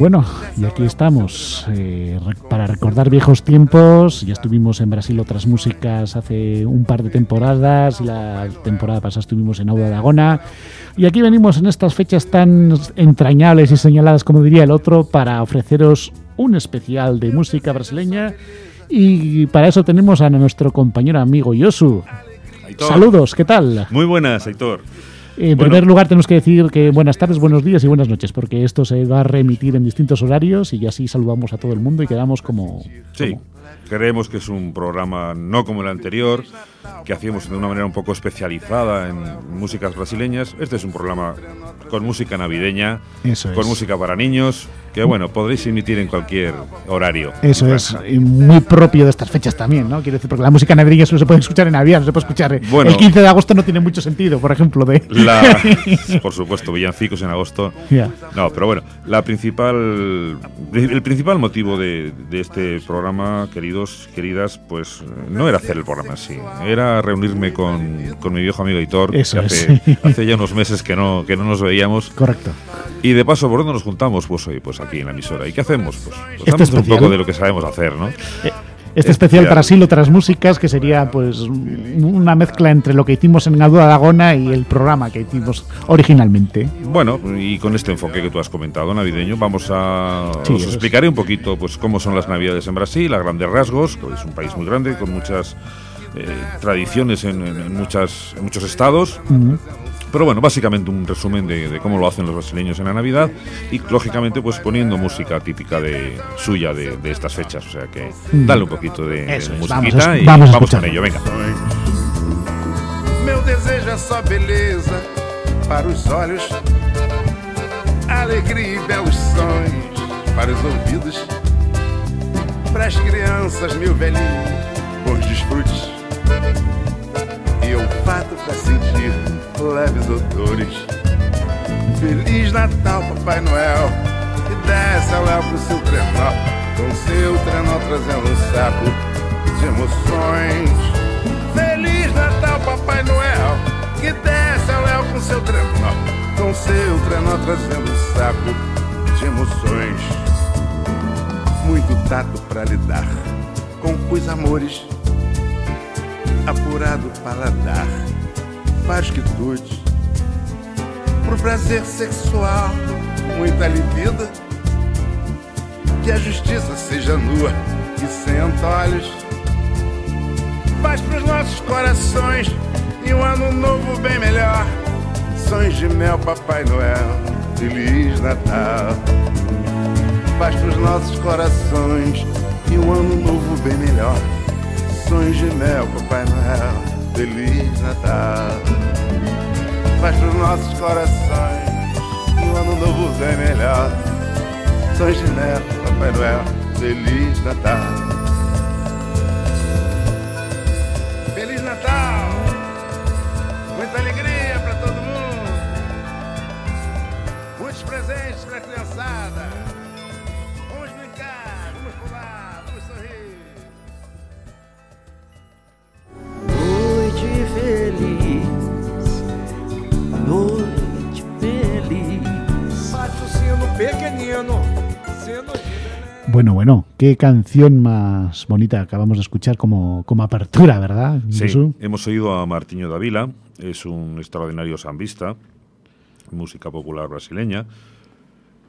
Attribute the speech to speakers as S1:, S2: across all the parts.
S1: Bueno, y aquí estamos eh, para recordar viejos tiempos. Ya estuvimos en Brasil otras músicas hace un par de temporadas la temporada pasada estuvimos en Auda de Agona. Y aquí venimos en estas fechas tan entrañables y señaladas, como diría el otro, para ofreceros un especial de música brasileña. Y para eso tenemos a nuestro compañero amigo Yosu. Saludos, ¿qué tal?
S2: Muy buenas, Héctor.
S1: En primer lugar, tenemos que decir que buenas tardes, buenos días y buenas noches, porque esto se va a remitir en distintos horarios y así saludamos a todo el mundo y quedamos como.
S2: Sí, creemos que es un programa no como el anterior, que hacíamos de una manera un poco especializada en músicas brasileñas. Este es un programa con música navideña, con música para niños, que bueno, podréis emitir en cualquier horario.
S1: Eso es, muy propio de estas fechas también, ¿no? Quiero decir, porque la música navideña solo se puede escuchar en Navidad, no se puede escuchar. el 15 de agosto no tiene mucho sentido, por ejemplo. De...
S2: por supuesto, villancicos en agosto. No, pero bueno, la principal, el principal motivo de, de este programa, queridos, queridas, pues no era hacer el programa así, era reunirme con, con mi viejo amigo Hitor, que hace, hace, ya unos meses que no, que no nos veíamos.
S1: Correcto.
S2: Y de paso, ¿por dónde nos juntamos? Pues hoy, pues aquí en la emisora. ¿Y qué hacemos? Pues, pues este un poco de lo que sabemos hacer, ¿no?
S1: Eh, este especial para sí otras músicas, que sería pues una mezcla entre lo que hicimos en Aduda Dagona y el programa que hicimos originalmente.
S2: Bueno, y con este enfoque que tú has comentado, navideño, vamos a os explicaré un poquito pues cómo son las navidades en Brasil, a grandes rasgos, pues es un país muy grande con muchas eh, tradiciones en, muchas, en muchos estados. Pero bueno, básicamente un resumen de, cómo lo hacen los brasileños en la Navidad y lógicamente pues poniendo música típica de suya de, estas fechas. O sea que dale un poquito de, musiquita y vamos, con ello, venga. Meu desejo é só beleza para os olhos, alegria e belos sonhos para os ouvidos, para as crianças mil velhinhos, bons desfrutes e olfato para sentir leves odores. Feliz Natal, Papai Noel, que desce ao léu pro seu trenó, com seu trenó trazendo um saco de emoções. Feliz Natal, Papai Noel, que desce ao léu com seu trenó, com seu trenó trazendo um saco de emoções. Muito tato para lidar com os amores apurado paladar, vários quitutes, pro prazer sexual, muita libido, que a justiça seja nua e sem olhos, paz pros nossos corações e um ano novo bem melhor, sonhos de mel, Papai Noel, Feliz Natal. Paz pros nossos corações e um ano novo bem melhor. Sonhos de mel, Papai Noel, Feliz Natal. Faz pros nossos corações e um ano novo vem melhor. Sonhos de Papai Noel, Feliz Natal.
S1: Bueno, bueno, qué canción más bonita acabamos de escuchar como, como apertura, ¿verdad?
S2: Sí, hemos oído a Martiño Davila, es un extraordinario sambista, música popular brasileña,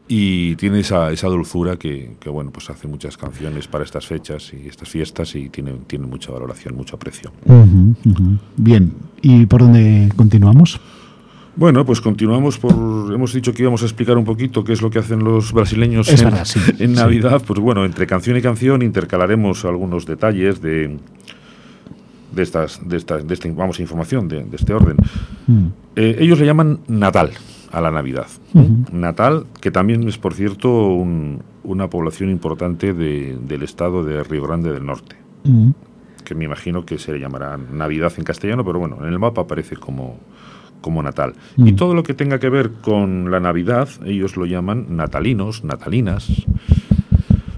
S2: y tiene esa, esa dulzura que, bueno, pues hace muchas canciones para estas fechas y estas fiestas y tiene, tiene mucha valoración, mucho aprecio.
S1: Bien, ¿y por dónde continuamos?
S2: Bueno, pues continuamos por. Hemos dicho que íbamos a explicar un poquito qué es lo que hacen los brasileños en, Navidad. Pues bueno, entre canción y canción intercalaremos algunos detalles de de estas de esta, de esta vamos información de, este orden. Mm. Eh, ellos le llaman Natal a la Navidad. Natal, que también es, por cierto, una población importante del estado de Río Grande del Norte. Que me imagino que se le llamará Navidad en castellano, pero bueno, en el mapa aparece como como Natal. Y mm. todo lo que tenga que ver con la Navidad, ellos lo llaman natalinos, natalinas.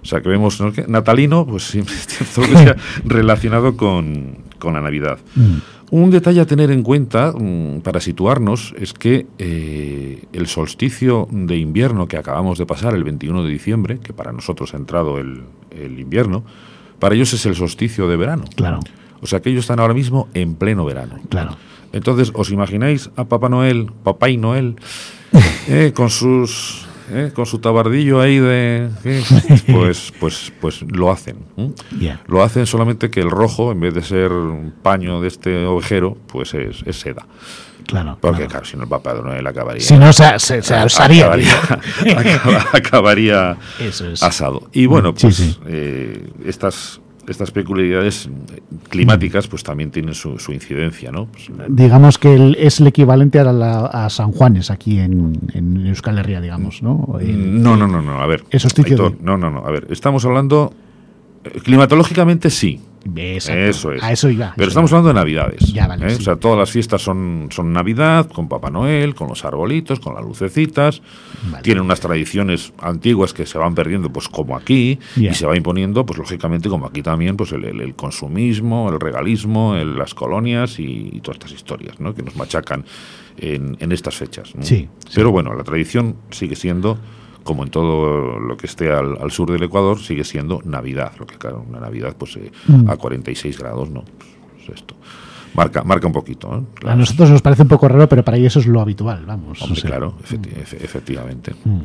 S2: O sea, que vemos natalino, pues siempre todo que sea relacionado con, la Navidad. Mm.
S3: Un detalle a tener en cuenta mm, para situarnos es que eh, el solsticio de invierno que acabamos de pasar el 21 de diciembre, que para nosotros ha entrado el, el invierno, para ellos es el solsticio de verano.
S1: Claro.
S3: O sea que ellos están ahora mismo en pleno verano.
S1: Claro.
S3: Entonces, ¿os imagináis a Papá Noel, Papá y Noel, eh, con sus eh, con su tabardillo ahí de eh, pues pues pues lo hacen ¿eh? Lo hacen solamente que el rojo en vez de ser un paño de este ovejero pues es, es seda
S1: Claro.
S3: porque
S1: claro.
S3: claro si no el Papá Noel acabaría
S1: Si no, se, se, se asaría.
S3: acabaría, acaba- acabaría
S1: Eso es.
S3: asado. Y bueno,
S1: Sí,
S3: pues
S1: sí.
S3: eh, estas estas peculiaridades climáticas pues también tienen su, su incidencia, ¿no? Pues,
S1: Digamos que el- es el equivalente a, la- a San Juanes aquí en, en Euskal Herria, digamos, ¿no? El-
S3: no, no, no, no, a ver. Aitor,
S1: de-
S3: No, no, no, a ver, estamos hablando eh, climatológicamente sí.
S1: Exacto.
S3: Eso es.
S1: A eso iba.
S3: Pero
S1: eso
S3: estamos
S1: iba.
S3: hablando de Navidades.
S1: Ya, vale,
S3: ¿eh?
S1: sí.
S3: O sea, todas las fiestas son, son Navidad, con Papá Noel, con los arbolitos, con las lucecitas.
S1: Vale.
S3: Tienen unas tradiciones antiguas que se van perdiendo, pues como aquí, y se va imponiendo, pues lógicamente, como aquí también, pues el, el- el consumismo, el regalismo, el- las colonias y, y todas estas historias, ¿no? Que nos machacan en, en estas fechas. ¿no?
S1: Sí,
S3: Pero bueno, la tradición sigue siendo, como en todo lo que esté al, al sur del Ecuador, sigue siendo Navidad. Lo que claro, una Navidad, pues eh,
S1: Mm.
S3: a 46 grados, no. Pues, esto. Marca, marca un poquito. ¿eh?
S1: A nosotros nos parece un poco raro, pero para ellos es lo habitual, vamos.
S3: Hombre,
S1: o sea.
S3: claro, efecti- efe- efectivamente.
S1: Mm.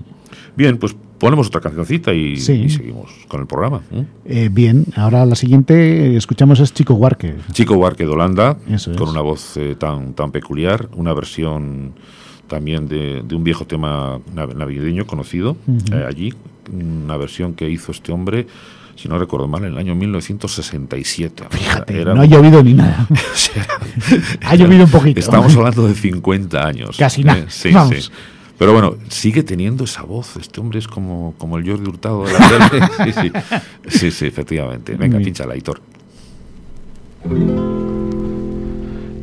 S3: Bien, pues ponemos otra cancioncita y,
S1: Sí.
S3: y seguimos con el programa. ¿eh?
S1: Eh, bien, ahora la siguiente escuchamos es Chico Huarque.
S3: Chico Huarque de Holanda, con una voz eh, tan, tan peculiar, una versión también de, de un viejo tema nav- navideño conocido eh, allí, una versión que hizo este hombre, si no recuerdo mal, en el año 1967.
S1: Fíjate,
S3: Era-
S1: no ha llovido ni nada. ha llovido un poquito.
S3: Estamos hablando de 50 años.
S1: Casi nada,
S3: Eh, Sí,
S1: vamos.
S3: sí. Pero bueno, sigue teniendo esa voz. Este hombre es como, como el Jordi Hurtado de la tele. Sí, sí. Sí, sí, efectivamente. Venga, pinchala, Aitor.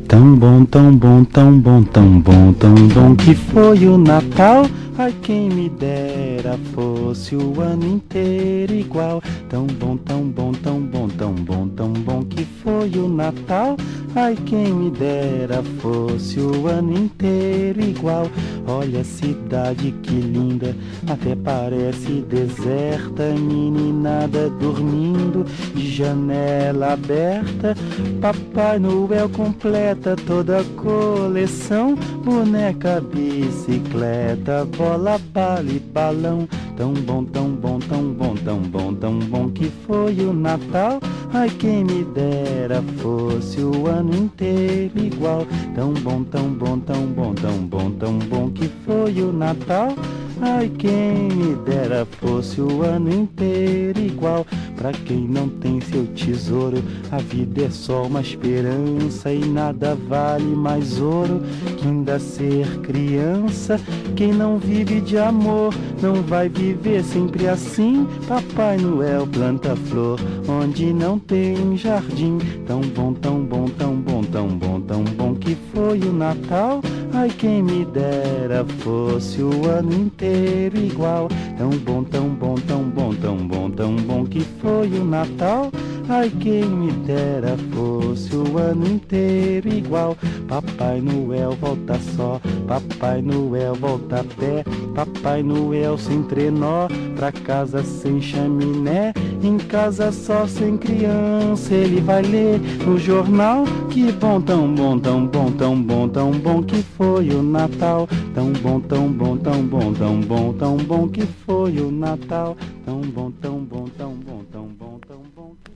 S4: Tão bom, tão bom, tão bom, tão bom, tão bom que foi o Natal. Ai, quem me dera fosse o ano inteiro igual. Tão bom, tão bom, tão bom, tão bom, tão bom que foi o Natal. Ai, quem me dera fosse o ano inteiro igual. Olha a cidade que linda, até parece deserta. Meninada dormindo, de janela aberta. Papai Noel completa toda a coleção. Boneca, bicicleta, bola, bala e balão. Tão bom, tão bom, tão bom, tão bom, tão bom que foi o Natal. Ai, quem me dera fosse o ano inteiro igual. Tão bom, tão bom, tão bom, tão bom, tão bom que foi o Natal. Ai, quem me dera fosse o ano inteiro igual. Pra quem não tem seu tesouro, a vida é só uma esperança e nada vale mais ouro que ainda ser criança. Quem não vive de amor não vai viver sempre assim. Papai Noel planta flor onde não tem jardim. Tão bom, tão bom, tão bom, tão bom, tão bom que foi o Natal. Ai, quem me dera fosse o ano inteiro igual. Tão bom, tão bom, tão bom, tão bom, tão bom que foi o Natal. Ai, quem me dera fosse o ano inteiro igual. Papai Noel volta só, Papai Noel volta a pé. Papai Noel sem trenó, pra casa sem chaminé. Em casa só sem criança, ele vai ler no jornal. Que bom, tão bom, tão bom, tão bom, tão bom que foi o Natal. Tão bom, tão bom, tão bom, tão bom, tão bom que foi o Natal. Tão bom, tão bom, tão bom, tão bom, tão bom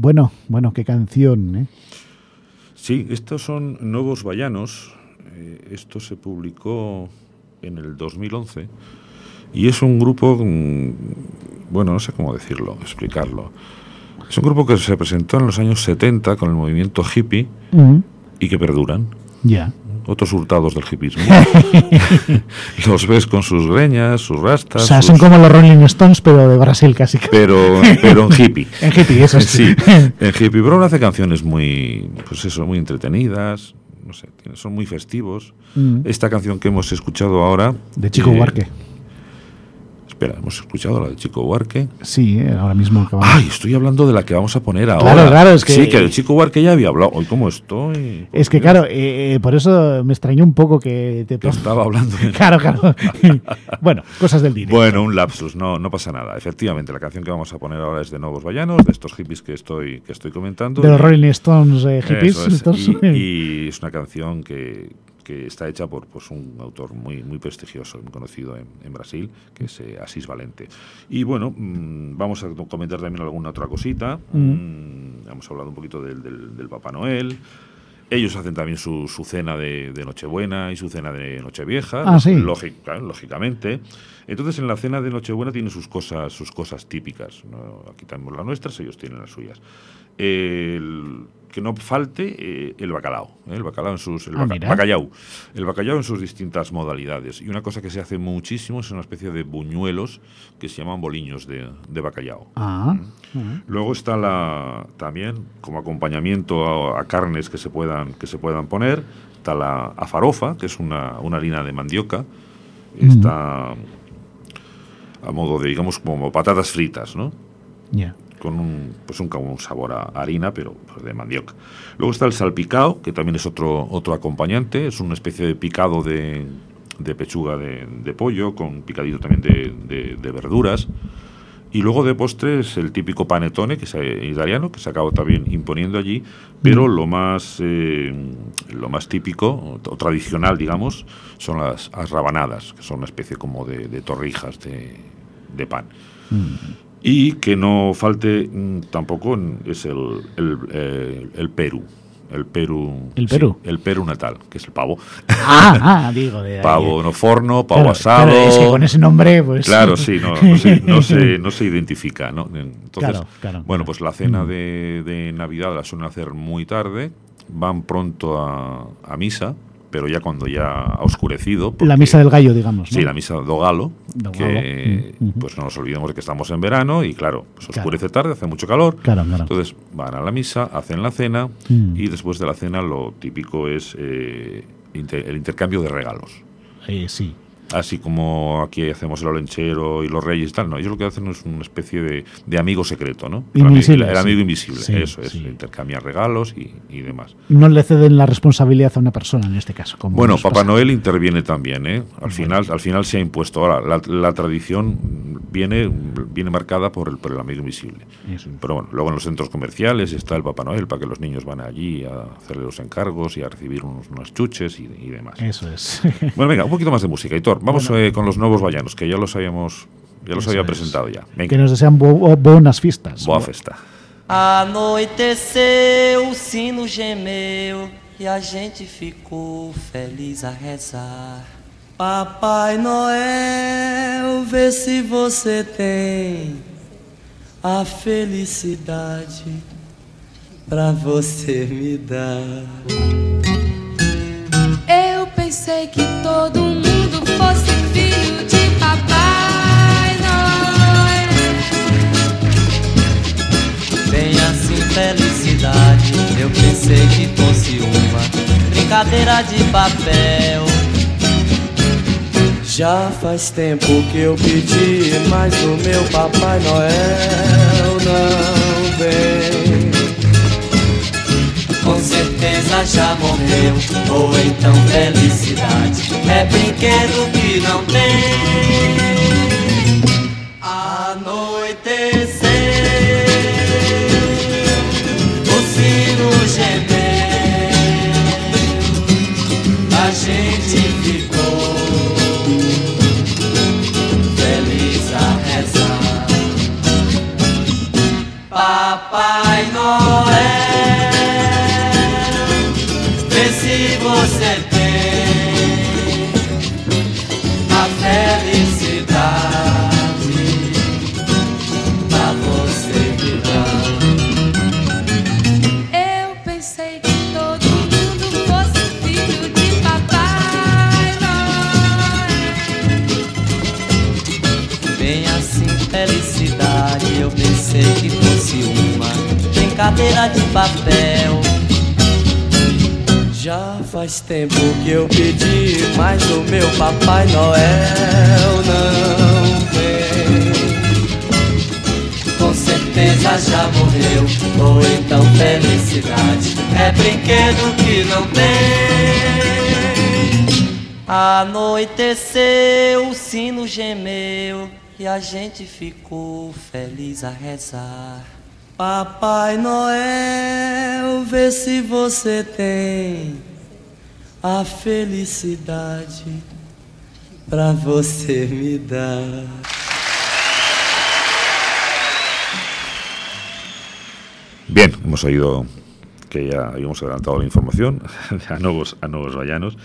S1: Bueno, bueno, qué canción, ¿eh?
S3: Sí, estos son Nuevos Vallanos. Eh, esto se publicó en el 2011 y es un grupo, mm, bueno, no sé cómo decirlo, explicarlo. Es un grupo que se presentó en los años 70 con el movimiento hippie y que perduran.
S1: Ya.
S3: Otros hurtados del hippismo. los ves con sus greñas, sus
S1: O
S3: rastas,
S1: sea,
S3: sus-
S1: son como los Rolling Stones, pero de Brasil casi.
S3: pero, pero en hippie.
S1: En hippie, eso
S3: Sí, en Hippie Brown hace canciones muy, pues eso, muy entretenidas, no sé, son muy festivos.
S1: Mm,
S3: Esta canción que hemos escuchado ahora...
S1: De Chico
S3: eh,
S1: Huarque.
S3: Espera, hemos escuchado la de Chico Huarque.
S1: Sí, eh, ahora mismo acabamos.
S3: Ay, estoy hablando de la que vamos a poner ahora.
S1: Claro, claro, es que-
S3: Sí, que el Chico Huarque ya había hablado. Hoy, ¿cómo estoy?
S1: Es que claro, eh, eh, por eso me extrañó un poco que te
S3: Que estaba hablando de...
S1: Claro, claro. bueno, cosas del directo.
S3: Bueno, un lapsus, no, no pasa nada. Efectivamente, la canción que vamos a poner ahora es de Nuevos Vallanos, de estos hippies que estoy, que estoy comentando.
S1: de los Rolling Stones eh, hippies.
S3: Es.
S1: estos.
S3: Y, y es una canción que, que está hecha por pues, un autor muy, muy prestigioso, muy conocido en, en Brasil, que es eh, Asís Valente. Y bueno, mm, vamos a comentar también alguna otra cosita. Mm, hemos hablado un poquito del, del, del Papá Noel. Ellos hacen también su, su cena de, de Nochebuena y su cena de Nochevieja,
S1: Ah, sí.
S3: lógica- lógicamente. Entonces en la cena de Nochebuena tiene sus cosas, sus cosas típicas. ¿no? Aquí tenemos las nuestras, ellos tienen las suyas. El- que no falte eh, el bacalao, ¿eh? el bacalao en sus el
S1: Ah,
S3: baca-
S1: mira.
S3: bacallau, el bacallau en sus distintas modalidades. Y una cosa que se hace muchísimo es una especie de buñuelos que se llaman boliños de, de bacalao.
S1: Ah, ah.
S3: Luego está la también como acompañamiento a, a carnes que se puedan que se puedan poner está la afarofa que es una, una harina de mandioca está a modo de digamos como patatas fritas, ¿no?
S1: ya.
S3: Con un, pues un, sabor a harina, pero pues, de mandioca. Luego está el salpicao, que también es otro, otro acompañante, es una especie de picado de, de pechuga de, de pollo, con picadito también de, de- verduras. Y luego de postres el típico panetone, que es eh, italiano, que se acaba también imponiendo allí, pero lo más, eh, lo más típico o, tradicional, digamos, son las, las rabanadas, que son una especie como de, de torrijas de, de pan. Y que no falte mm, tampoco es el, el, eh, el Perú. El Perú.
S1: ¿El
S3: sí,
S1: Perú?
S3: el Perú natal, que es el pavo.
S1: Ah, ah, digo, de ahí.
S3: Pavo no forno, pavo
S1: Claro,
S3: asado.
S1: claro, es que con ese nombre, pues.
S3: Claro, sí, no, no, se, no, se, no se identifica. ¿no? Entonces,
S1: Claro, claro,
S3: bueno, pues la cena
S1: Mm.
S3: de, de Navidad la suelen hacer muy tarde, van pronto a, a misa, pero ya cuando ya ha oscurecido.
S1: La misa del gallo, digamos. ¿no?
S3: Sí, la misa do galo,
S1: Do
S3: que
S1: galo, mm,
S3: pues no nos olvidemos de que estamos en verano y claro, pues
S1: Claro.
S3: oscurece tarde, hace mucho calor.
S1: Claro, claro.
S3: Entonces van a la misa, hacen la cena
S1: Mm.
S3: y después de la cena lo típico es eh, inter- el intercambio de regalos.
S1: Eh, sí.
S3: Así como aquí hacemos el olenchero y los reyes y tal, no, ellos lo que hacen es una especie de, de amigo secreto, ¿no?
S1: Invisible,
S3: El, amigo invisible,
S1: Sí,
S3: eso es,
S1: sí.
S3: intercambiar regalos y, y demás.
S1: No le ceden la responsabilidad a una persona en este caso. Como
S3: Bueno, Papá
S1: pasa.
S3: Noel interviene también, ¿eh? Al final, al final se ha impuesto. Ahora, la, la tradición viene, viene marcada por el, por el amigo invisible.
S1: Eso.
S3: Pero bueno, luego en los centros comerciales está el Papá Noel para que los niños van allí a hacerle los encargos y a recibir unos, unas chuches y, y demás.
S1: Eso es.
S3: Bueno, venga, un poquito más de música, Hitor. Vamos eh, con los nuevos vallanos, que ya los habíamos, ya los
S1: Eso
S3: había
S1: es.
S3: presentado ya.
S1: que
S3: Venga,
S1: nos desean bo- buenas fiestas.
S3: boa festa.
S5: Anoiteceu, o sino gemeu e a gente ficou feliz a rezar. Papai Noel, vê se você tem a felicidade pra você me dar.
S6: Eu pensei que todo mundo
S5: que fosse uma brincadeira de papel. Já faz tempo que eu pedi, mas o meu Papai Noel não vem. Com certeza já morreu, ou então felicidade é brinquedo que não tem. papel. Já faz tempo que eu pedi, mas o meu Papai Noel não vem.
S7: Com certeza já morreu, ou então felicidade é brinquedo que não tem. Anoiteceu, o sino gemeu e a gente ficou feliz a rezar. Papai Noel, vê se você tem a felicidade pra você me dar.
S3: Bien, hemos oído que ya habíamos adelantado la información a nuevos, a nuevos vallanos.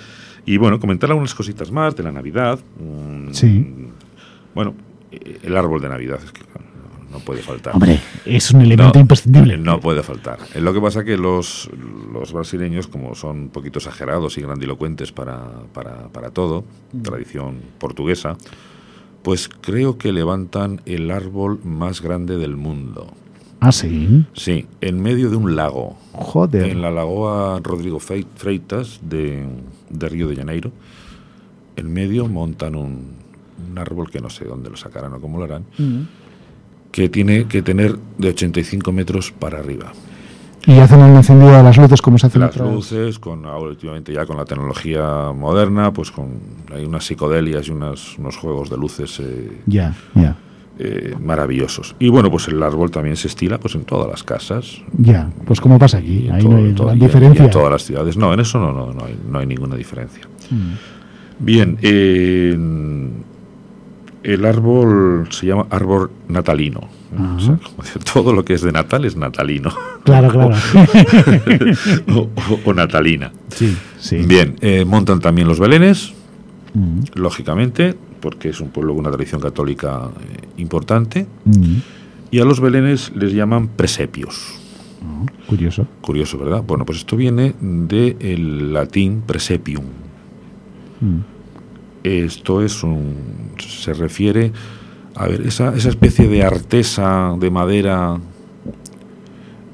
S3: Y bueno, comentar algunas cositas más de la Navidad. Mm,
S1: Sí.
S3: Bueno, eh, el árbol de Navidad es que claro, no, puede faltar.
S1: Hombre, es un elemento
S3: No,
S1: imprescindible.
S3: No puede faltar. Lo que pasa que los, los brasileños, como son un poquito exagerados y grandilocuentes para, para, para todo, tradición portuguesa, pues creo que levantan el árbol más grande del mundo.
S1: Ah, sí.
S3: Sí, en medio de un lago.
S1: Joder.
S3: En la lagoa Rodrigo Freitas de, de Río de Janeiro. En medio montan un, un árbol que no sé dónde lo sacarán o cómo lo harán,
S1: Mm.
S3: Que tiene que tener de 85 metros para arriba.
S1: Y hacen el encendido de las luces como se hace en
S3: Las luces, con ahora últimamente ya con la tecnología moderna, pues con hay unas psicodelias y unas, unos juegos de luces eh,
S1: Ya, ya,
S3: eh, maravillosos. Y bueno, pues el árbol también se estila pues en todas las casas.
S1: ya. Pues como pasa aquí, ahí
S3: todo-
S1: no hay
S3: todo-
S1: gran
S3: y en- y
S1: diferencia.
S3: en todas las ciudades. No, en eso no, no, no, hay, no hay ninguna diferencia.
S1: Mm.
S3: Bien, eh, el árbol se llama árbol natalino. O sea, todo lo que es de Natal es natalino.
S1: Claro, claro.
S3: o, o- o natalina.
S1: sí, sí.
S3: Bien, eh, montan también los belenes,
S1: Mm,
S3: lógicamente, porque es un pueblo con una tradición católica eh, importante.
S1: mm.
S3: Y a los belenes les llaman presepios.
S1: Oh, curioso.
S3: Curioso, ¿verdad? Bueno, pues esto viene del latín presepium. Esto es un. se refiere a ver, esa, esa especie de artesa de madera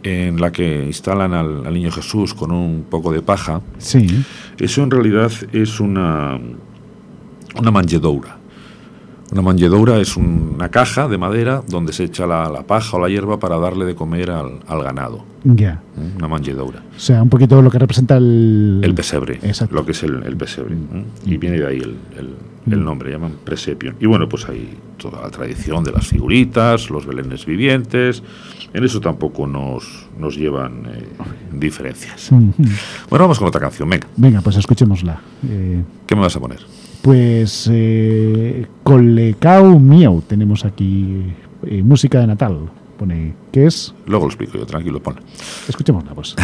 S3: en la que instalan al, al niño Jesús con un poco de paja.
S1: Sí.
S3: Eso en realidad es una, una manjedoura. Una manjedoura es una caja de madera donde se echa la, la paja o la hierba para darle de comer al, al ganado.
S1: Ya.
S3: ¿eh? Una manjedoura.
S1: O sea, un poquito lo que representa el...
S3: El pesebre,
S1: Exacto.
S3: lo que es el, el pesebre. ¿eh? Y viene de ahí el, el- el nombre, llaman presepion. Y bueno, pues hay toda la tradición de las figuritas, los belenes vivientes. En eso tampoco nos, nos llevan eh, diferencias.
S1: Mm, mm.
S3: Bueno, vamos con otra canción. Venga,
S1: Venga, pues escuchémosla. Eh,
S3: ¿qué me vas a poner?
S1: Pues eh, Colecao Miau tenemos aquí eh, música de Natal. Pone, ¿qué es?
S3: Luego lo explico yo, tranquilo, ponla.
S1: Escuchémosla, pues.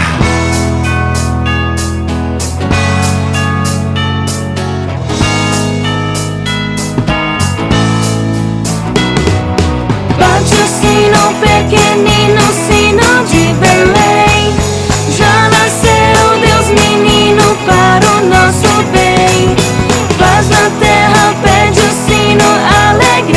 S6: Bate o sino pequenino, sino de Belém. Já nasceu Deus menino para o nosso bem. O sino, alegre. a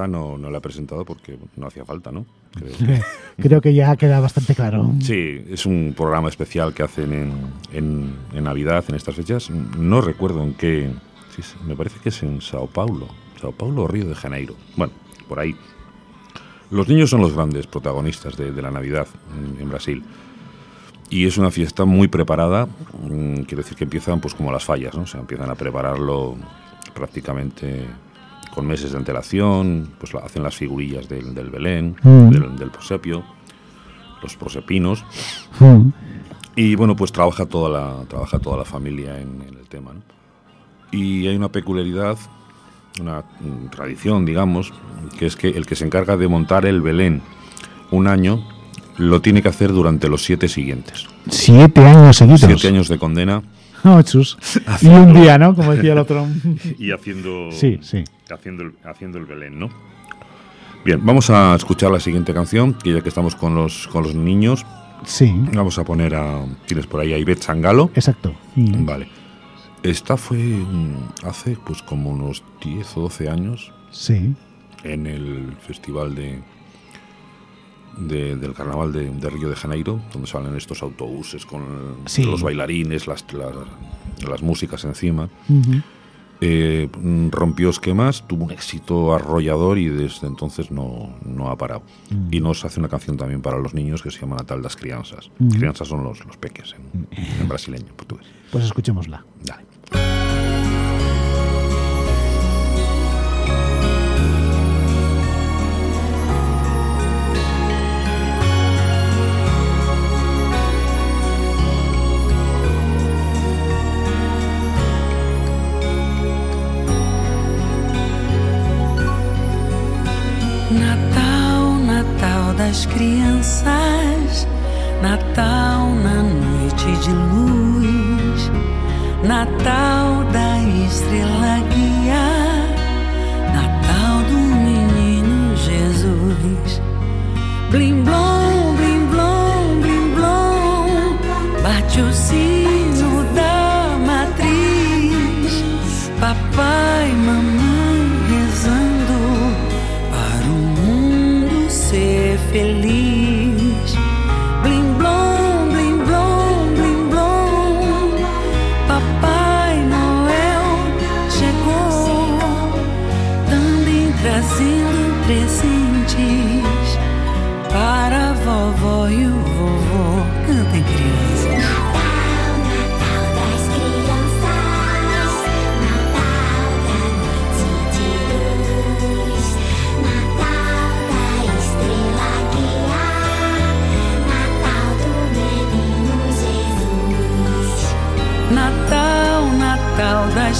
S3: Esta no, no la he presentado porque no hacía falta, ¿no? Creo que-
S1: Creo que ya queda bastante claro.
S3: Sí, es un programa especial que hacen en, en- en Navidad, en estas fechas. No recuerdo en qué. sí, me parece que es en Sao Paulo. Sao Paulo o Río de Janeiro. Bueno, por ahí. Los niños son los grandes protagonistas de, de la Navidad en, en Brasil. Y es una fiesta muy preparada. mm, Quiero decir que empiezan pues como las fallas, ¿no? O sea, empiezan a prepararlo prácticamente con meses de antelación. Pues hacen las figurillas del, del Belén,
S1: Mm.
S3: del, del prosepio, los prosepinos.
S1: Mm.
S3: Y bueno, pues trabaja toda la, trabaja toda la familia en, en el tema. ¿no? Y hay una peculiaridad, una mm, tradición, digamos, que es que el que se encarga de montar el Belén un año lo tiene que hacer durante los siete siguientes.
S1: Siete años seguidos.
S3: Siete años de condena
S1: Oh, chus. Y un día, ¿no? Como decía el otro.
S3: y haciendo,
S1: Sí, sí.
S3: Haciendo, el, haciendo el Belén, ¿no? Bien, vamos a escuchar la siguiente canción, que ya que estamos con los, con los niños,
S1: Sí,
S3: vamos a poner a... Tienes por ahí a Ivette Sangalo.
S1: exacto. Mm.
S3: Vale. Esta fue mm, hace pues como unos 10 o 12 años
S1: Sí.
S3: en el festival de, de- del carnaval de, de Río de Janeiro, donde salen estos autobuses con
S1: Sí.
S3: los bailarines, las, las, las músicas encima.
S1: Ujú.
S3: Eh, rompió esquemas, tuvo un éxito arrollador y desde entonces no, no ha parado.
S1: Mm.
S3: Y nos hace una canción también para los niños que se llama Natal das Crianzas.
S1: Mm.
S3: Crianzas son los, los peques en, en brasileño, en portugués.
S1: Pues escuchémosla.
S3: Dale.
S8: Natal, Natal das crianças, Natal na noite de luz, Natal da estrela guia, Natal do menino Jesus. Blim blom, blim blom, blim blom, bate o sino da matriz, papai, mamãe feliz.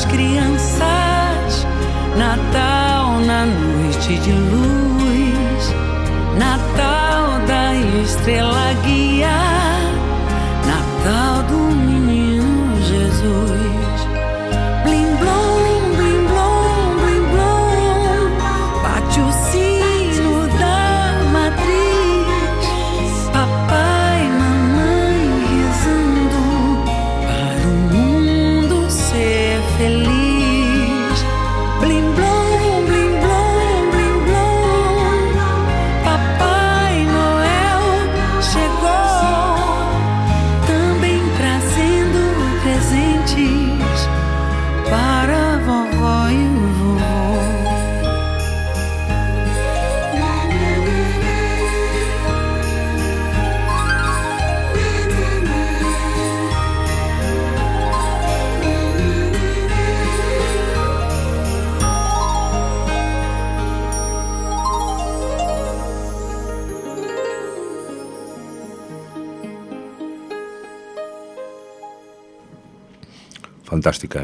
S8: Crianças,
S9: Natal
S8: na noite de luz, Natal da estrela guia,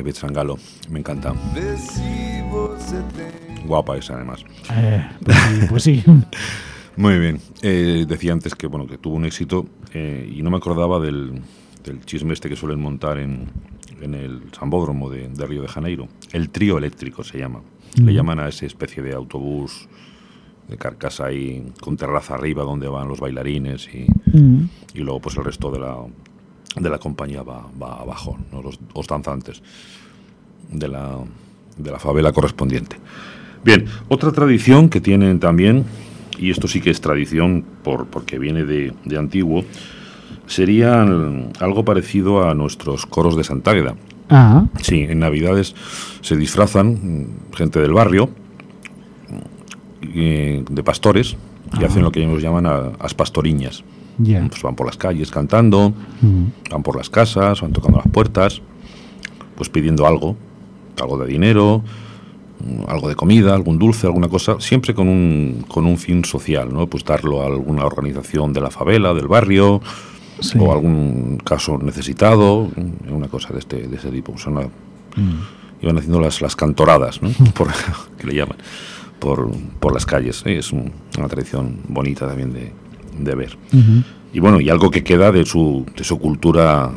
S3: Ivette Sangalo. Me encanta. Guapa es además.
S1: Eh, pues sí, pues sí.
S3: Muy bien. Eh, decía antes que bueno que tuvo un éxito eh, y no me acordaba del, del chisme este que suelen montar en, en el Sambódromo de, de Río de Janeiro. El trío eléctrico se llama. Le llaman a esa especie de autobús de carcasa ahí con terraza arriba donde van los bailarines y,
S1: Mm.
S3: y luego pues el resto de la, de la compañía va, va abajo, ¿no? los, los danzantes de la, de la favela correspondiente. Bien, otra tradición que tienen también, y esto sí que es tradición por, porque viene de, de antiguo, sería algo parecido a nuestros coros de Santa Águeda.
S1: Ah,
S3: Sí, en Navidades se disfrazan gente del barrio eh, de pastores y hacen lo que ellos llaman a- as pastoriñas. Pues van por las calles cantando,
S1: Mm.
S3: van por las casas, van tocando las puertas, pues pidiendo algo, algo de dinero, mm, algo de comida, algún dulce, alguna cosa, siempre con un, con un fin social, ¿no? Pues darlo a alguna organización de la favela, del barrio,
S1: Sí.
S3: o algún caso necesitado, mm, una cosa de este de ese tipo. Una-
S1: Mm.
S3: iban haciendo las, las cantoradas, ¿no? por, que le llaman, por, por las calles. ¿eh? Es un- una tradición bonita también de, de ver. Y bueno, y algo que queda de su, de su cultura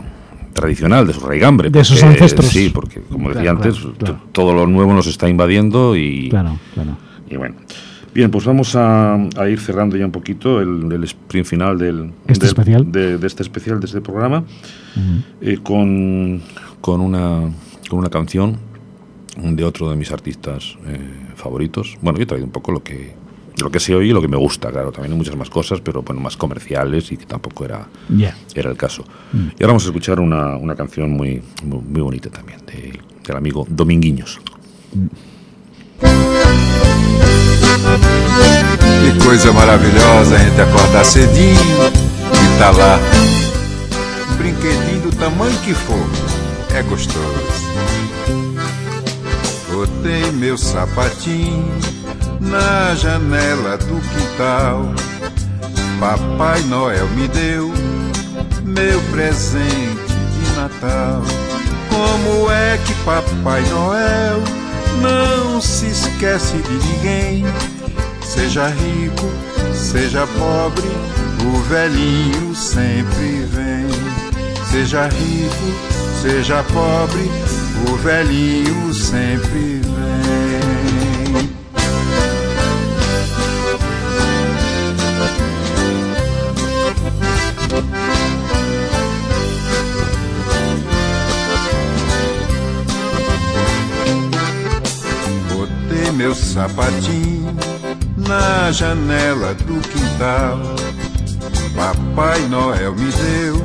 S3: tradicional, de su raigambre.
S1: De sus ancestros.
S3: Sí, porque como decía
S1: Claro,
S3: antes,
S1: claro,
S3: t-
S1: claro.
S3: todo lo nuevo nos está invadiendo y,
S1: Claro, claro.
S3: y bueno. Bien, pues vamos a, a ir cerrando ya un poquito el, el sprint final del,
S1: Este
S3: de-
S1: especial.
S3: De, de este especial, de este programa, eh, con, con, una, con una canción de otro de mis artistas eh, favoritos. Bueno, yo he traído un poco lo que, lo que sé hoy y lo que me gusta, claro. También hay muchas más cosas, pero bueno, más comerciales y que tampoco era,
S1: Ya.
S3: era el caso. Y ahora vamos a escuchar una, una canción muy, muy, muy bonita también, de- del amigo Dominguinhos.
S10: Que coisa maravilhosa a gente acordar cedinho e tá lá. Um brinquedinho do tamanho que for, é gostoso. Botei meu sapatinho na janela do quintal. Papai Noel me deu meu presente de Natal. Como é que Papai Noel não se esquece de ninguém? Seja rico, seja pobre, o velhinho sempre vem. Seja rico, seja pobre, o velhinho sempre vem. Meu sapatinho na janela do quintal. Papai Noel me deu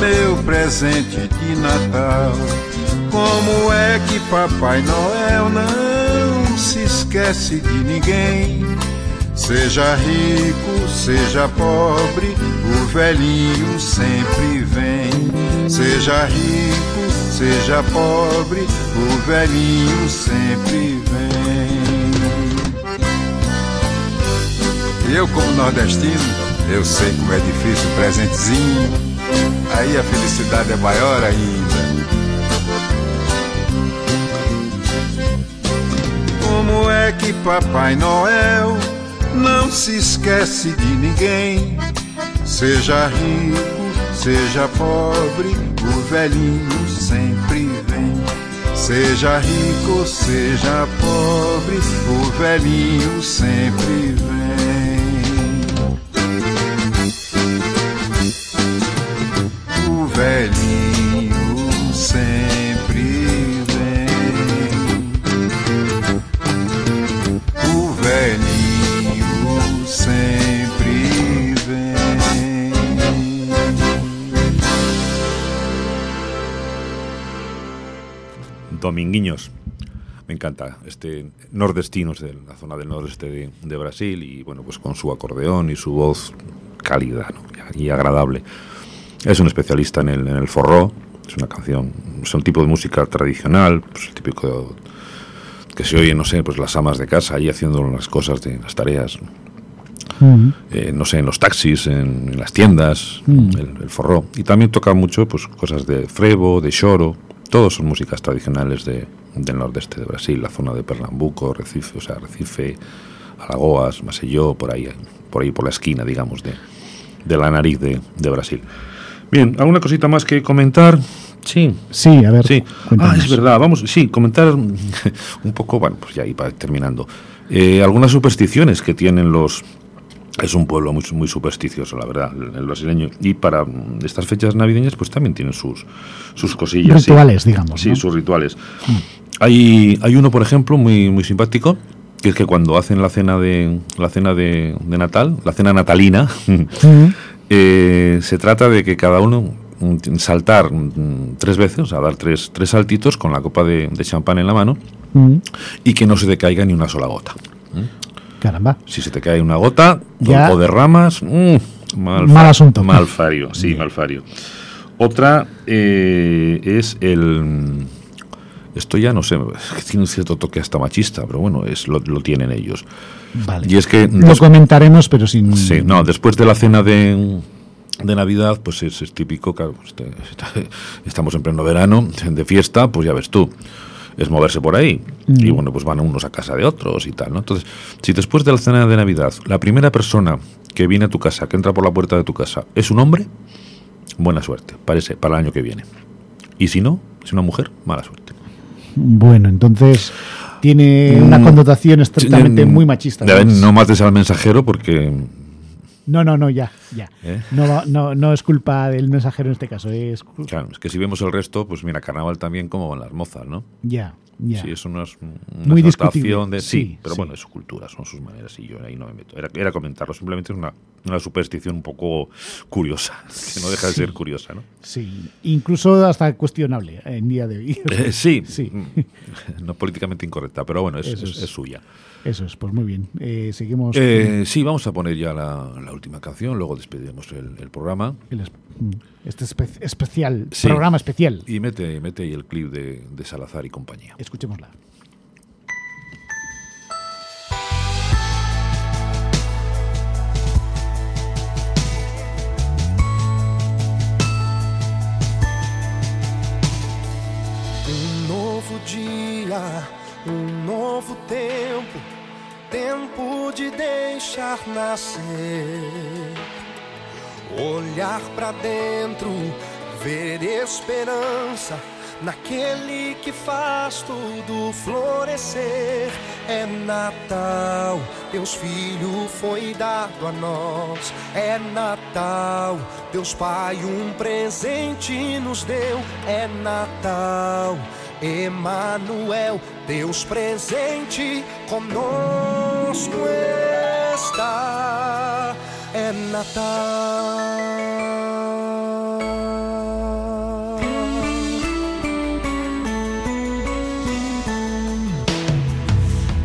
S10: meu presente de Natal. Como é que Papai Noel não se esquece de ninguém? Seja rico, seja pobre, o velhinho sempre vem. Seja rico, seja pobre, o velhinho sempre vem. E eu, como nordestino, eu sei como é difícil o presentezinho. Aí a felicidade é maior ainda. Como é que Papai Noel não se esquece de ninguém? Seja rico, seja pobre, o velhinho sempre vem. Seja rico, seja pobre, o velhinho sempre vem.
S3: Dominguinhos. Me encanta este nordestino, es de la zona del nordeste de, de Brasil y bueno, pues con su acordeón y su voz cálida ¿no? y agradable. Es un especialista en el, en el forró, es una canción, es un tipo de música tradicional, pues el típico que se oye, no sé, pues las amas de casa ahí haciendo las cosas de las tareas,
S1: Mm.
S3: eh, no sé, en los taxis, en, en las tiendas,
S1: Mm.
S3: el, el forró. Y también toca mucho pues cosas de frevo, de choro, todos son músicas tradicionales de, del nordeste de Brasil, la zona de Pernambuco, Recife, o sea, Recife, Alagoas, Maceió, por ahí, por ahí por la esquina, digamos, de, de la nariz de, de Brasil. Bien, ¿alguna cosita más que comentar? Sí.
S1: Sí, a ver.
S3: Sí. Ah, es verdad, vamos, sí, comentar un poco, bueno, pues ya iba terminando. Eh, algunas supersticiones que tienen los... Es un pueblo muy, muy supersticioso, la verdad, el, brasileño. Y para mm, estas fechas navideñas, pues también tienen sus, sus cosillas. sí.
S1: Rituales, digamos,
S3: Sí,
S1: ¿no?
S3: sus rituales. Hay, hay uno, por ejemplo, muy, muy simpático, que es que cuando hacen la cena de la cena de, de Natal, la cena natalina, eh, se trata de que cada uno mm, saltar mm, tres veces, o sea, dar tres, tres saltitos con la copa de, de champán en la mano
S1: Mm,
S3: y que no se te caiga ni una sola gota.
S1: Caramba.
S3: Si se te cae una gota
S1: Ya.
S3: o derramas, mm, mal,
S1: Mal asunto.
S3: Mal fario, sí, mal fario. Otra eh, es el... Esto ya no sé, es que tiene un cierto toque hasta machista, pero bueno, es lo, lo tienen ellos.
S1: Vale.
S3: Y es que...
S1: Lo comentaremos, pero sin.
S3: Sí, no, después de la cena de, de Navidad, pues es, es típico, claro, pues, estamos en pleno verano, de fiesta, pues ya ves tú, es moverse por ahí.
S1: Mm.
S3: Y bueno, pues van unos a casa de otros y tal, ¿no? Entonces, si después de la cena de Navidad, la primera persona que viene a tu casa, que entra por la puerta de tu casa, es un hombre, buena suerte, parece, para el año que viene. Y si no, es una mujer, mala suerte.
S1: Bueno, entonces tiene una
S3: Mm,
S1: connotación estrictamente
S3: Mm,
S1: muy machista. no
S3: mates al mensajero porque...
S1: No, no, no, ya, ya.
S3: ¿eh?
S1: No, no, no es culpa del mensajero en este caso, es
S3: Claro, es que si vemos el resto, pues mira, carnaval también como van las mozas, ¿no?
S1: ya, ya.
S3: Sí, eso no es una
S1: Muy discutible.
S3: de sí,
S1: Sí,
S3: pero
S1: sí.
S3: bueno, es su cultura, son sus maneras y yo ahí no me meto. Era, era comentarlo, simplemente es una, una superstición un poco curiosa, que no deja de ser curiosa, ¿no?
S1: Sí, incluso hasta cuestionable en día de hoy.
S3: Eh, sí,
S1: Sí.
S3: mm, no políticamente incorrecta, pero bueno, es,
S1: Eso
S3: es-
S1: es.
S3: es suya.
S1: Eso es, pues muy bien. Eh, seguimos.
S3: Eh, sí, vamos a poner ya la, la última canción, luego despediremos el, el programa.
S1: con el es- mm, este espe- especial,
S3: Sí.
S1: programa especial.
S3: Y mete, mete ahí el clip de, de Salazar y compañía.
S1: Escuchémosla.
S11: Um novo tempo, tempo de deixar nascer. Olhar pra dentro, ver esperança naquele que faz tudo florescer. É Natal, Deus Filho foi dado a nós. É Natal, Deus Pai um presente nos deu. É Natal, Emanuel, Deus presente conosco está. É Natal.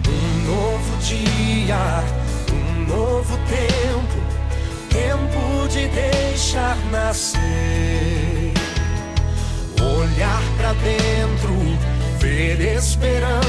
S11: Um novo dia, um novo tempo, tempo de deixar nascer. Ver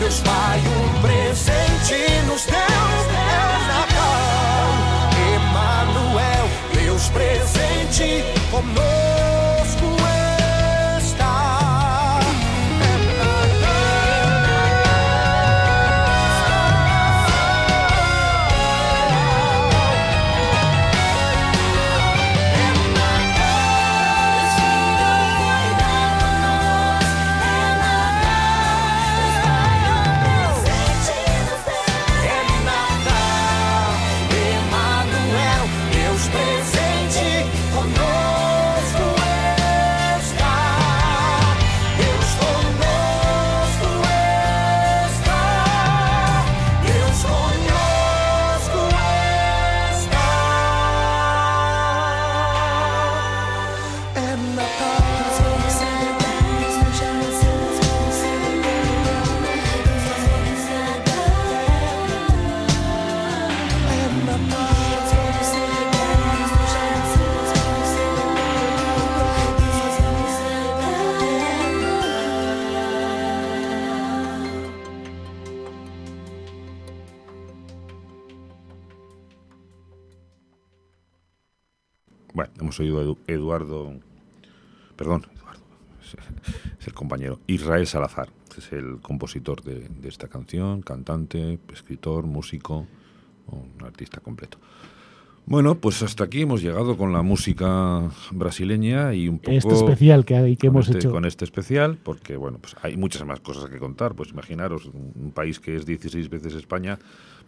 S11: durch Spaß.
S3: Bueno, hemos oído a Edu- Eduardo, perdón, Eduardo, es- es el compañero, Israel Salazar, que es el compositor de, de esta canción, cantante, escritor, músico, un artista completo. Bueno, pues hasta aquí hemos llegado con la música brasileña y un poco...
S1: Este especial que, hay- que hemos
S3: este,
S1: hecho.
S3: Con este especial, porque bueno, pues hay muchas más cosas que contar. Pues imaginaros, un, país que es 16 veces España,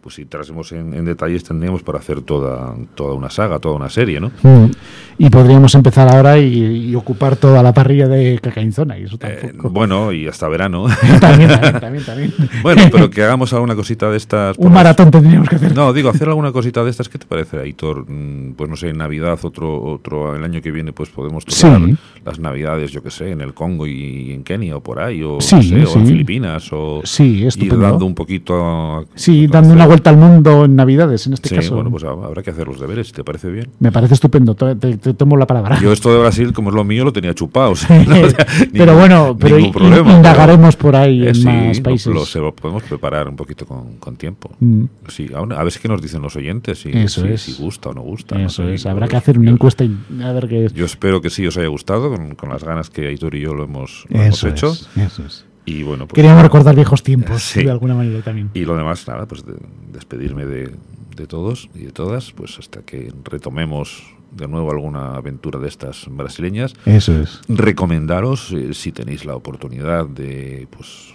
S3: pues si trasemos en, en detalles tendríamos para hacer toda, toda una saga, toda una serie, ¿no?
S1: Mm. Y podríamos empezar ahora y, y ocupar toda la parrilla de Cacainzona, y eso
S3: Eh,
S1: tampoco.
S3: bueno, y hasta verano.
S1: también, también, también, también.
S3: bueno, pero que hagamos alguna cosita de estas.
S1: Un
S3: las-
S1: maratón tendríamos que hacer.
S3: No, digo, hacer alguna cosita de estas, ¿qué te parece, Aitor? Mm, Pues no sé, en Navidad, otro, otro, el año que viene, pues podemos tocar
S1: Sí.
S3: las Navidades, yo que sé, en el Congo y en Kenia o por ahí, o, no
S1: Sí,
S3: sé, o en. Filipinas, o
S1: Sí,
S3: ir dando un poquito. a-
S1: Sí,
S3: a
S1: dando una vuelta al mundo en Navidades, en este
S3: Sí,
S1: caso.
S3: bueno, pues hab- habrá que hacer los deberes, si te parece bien.
S1: Me parece estupendo, te, te- te tomo la palabra.
S3: Yo esto de Brasil, como es lo mío, lo tenía chupado. o sea, no, o sea,
S1: pero
S3: ningún-
S1: bueno, pero
S3: ningún
S1: in-
S3: problema,
S1: indagaremos por ahí
S3: Eh,
S1: en
S3: sí,
S1: más países.
S3: Lo, lo podemos preparar un poquito con, con tiempo.
S1: Mm.
S3: Sí, aún- a ver si qué nos dicen los oyentes, si,
S1: Eso
S3: si-
S1: es.
S3: si gusta o no gusta. no
S1: Eso
S3: sé,
S1: es,
S3: yo-
S1: habrá que hacer una encuesta y a ver qué es.
S3: Yo espero que sí os haya gustado, con, con las ganas que Aitor y yo lo hemos, lo hemos
S1: Eso
S3: hecho.
S1: es, eso es.
S3: Y bueno, pues,
S1: Queríamos recordar viejos tiempos,
S3: Sí.
S1: de alguna manera también.
S3: Y lo demás, nada, pues de- despedirme de, de todos y de todas, pues hasta que retomemos de nuevo alguna aventura de estas brasileñas.
S1: Eso es.
S3: Recomendaros, eh, si tenéis la oportunidad de, pues,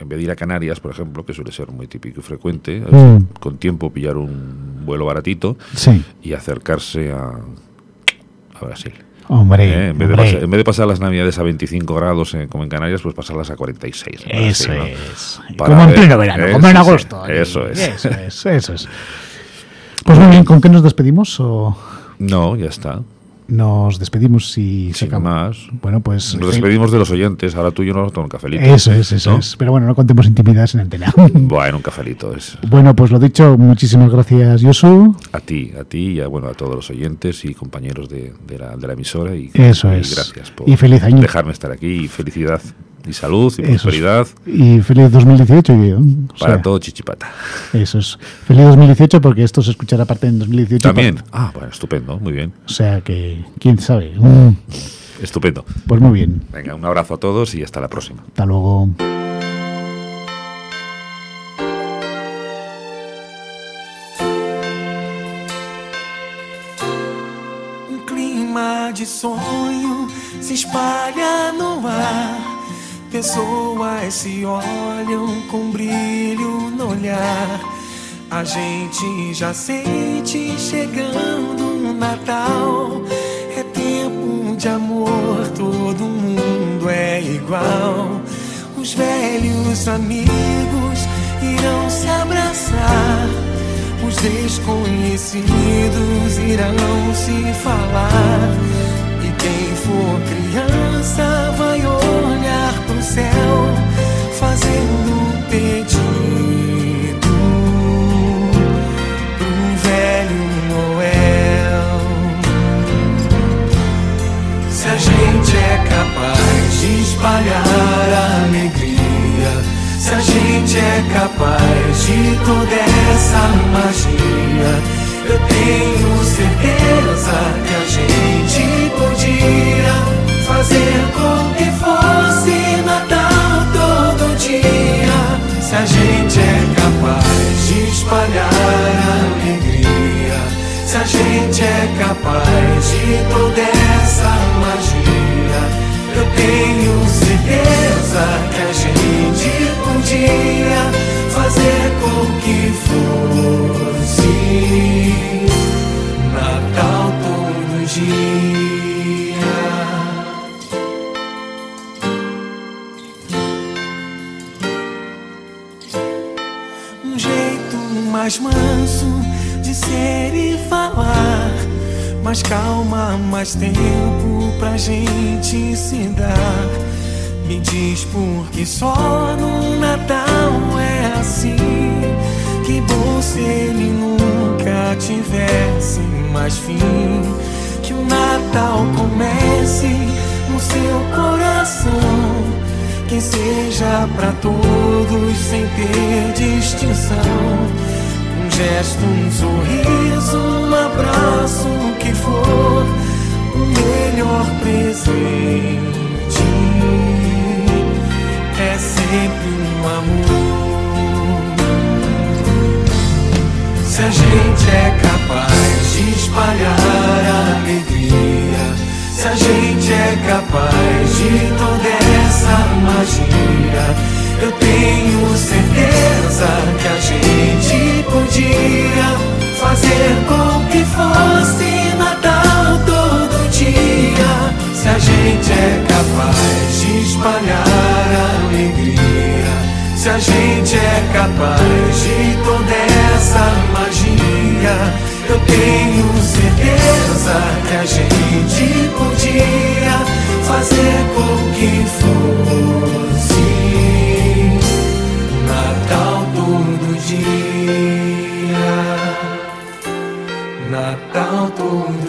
S3: en vez de ir a Canarias, por ejemplo, que suele ser muy típico y frecuente,
S1: Mm.
S3: con tiempo pillar un vuelo baratito
S1: Sí.
S3: y acercarse a, a Brasil.
S1: Hombre,
S3: Eh, en, vez de
S1: hombre.
S3: pasar, en vez de pasar las navidades a 25 grados eh, como en Canarias, pues pasarlas a 46. en
S1: Eso
S3: Brasil, ¿no?
S1: es.
S3: Para
S1: como en pleno verano, como en
S3: sí,
S1: agosto.
S3: eso es.
S1: Eso es, eso es. Pues muy bien, ¿con qué nos despedimos? O
S3: No, ya está.
S1: Nos despedimos y se
S3: Sin más.
S1: Bueno, pues.
S3: Nos despedimos de los oyentes. Ahora tú y yo nos tomar un cafelito.
S1: Eso es, eso
S3: ¿no?
S1: es. Pero bueno, no contemos intimidades en antena.
S3: Bueno, un cafelito es.
S1: bueno, pues lo dicho, muchísimas gracias, Yosu.
S3: A ti, a ti y a, bueno, a todos los oyentes y compañeros de, de la, de la emisora. Y,
S1: Eso
S3: y
S1: es.
S3: gracias por
S1: Y feliz año.
S3: dejarme estar aquí. Y felicidad y salud y
S1: Eso es.
S3: prosperidad
S1: Y feliz 2018. y, o
S3: para
S1: sea,
S3: todo Chichipata.
S1: Eso es. Feliz 2018 porque esto se escuchará aparte en 2018.
S3: También. Ah, bueno, estupendo. Muy bien.
S1: O sea que, quién sabe. Mm,
S3: Estupendo.
S1: Pues muy bien.
S3: Venga, un abrazo a todos y hasta la próxima.
S1: Hasta luego.
S7: Um clima de sonho se espalha no ar. Pessoas se olham com brilho no olhar. A gente já sente chegando o Natal. É tempo de amor, todo mundo é igual. Os velhos amigos irão se abraçar. Os desconhecidos irão se falar. E quem for criança vai pro céu, fazendo um pedido pro velho Noel. Se a gente é capaz de espalhar alegria, se a gente é capaz de toda essa magia, eu tenho certeza que a gente podia fazer com que fosse Se a gente é capaz de espalhar alegria, se a gente é capaz de toda essa magia, eu tenho certeza que a gente podia fazer com que fosse mais manso de ser e falar. Mais calma, mais tempo pra gente se dar. Me diz por que só no Natal é assim. Que bom se ele nunca tivesse mais fim. Que o Natal comece no seu coração. Que seja pra todos sem ter distinção. Gesto, um sorriso, um abraço, o que for. melhor presente é sempre um amor. Se a gente é capaz de espalhar a alegria, se a gente é capaz de toda essa capaz de toda essa magia, eu tenho certeza que a gente podia fazer com que fosse Natal todo dia. Natal todo.